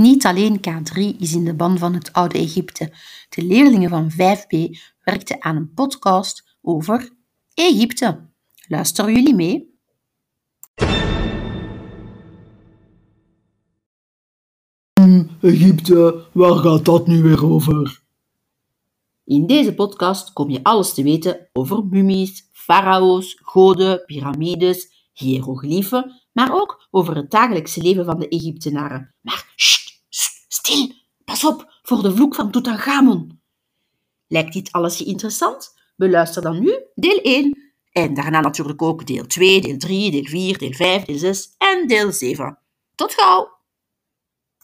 Niet alleen K3 is in de ban van het oude Egypte. De leerlingen van 5B werkten aan een podcast over Egypte. Luisteren jullie mee? Egypte, waar gaat dat nu weer over? In deze podcast kom je alles te weten over mummies, farao's, goden, piramides, hiërogliefen, maar ook over het dagelijkse leven van de Egyptenaren. Maar sst, pas op voor de vloek van Tutankhamon. Lijkt dit alles je interessant? Beluister dan nu deel 1 en daarna natuurlijk ook deel 2, deel 3, deel 4, deel 5, deel 6 en deel 7. Tot gauw!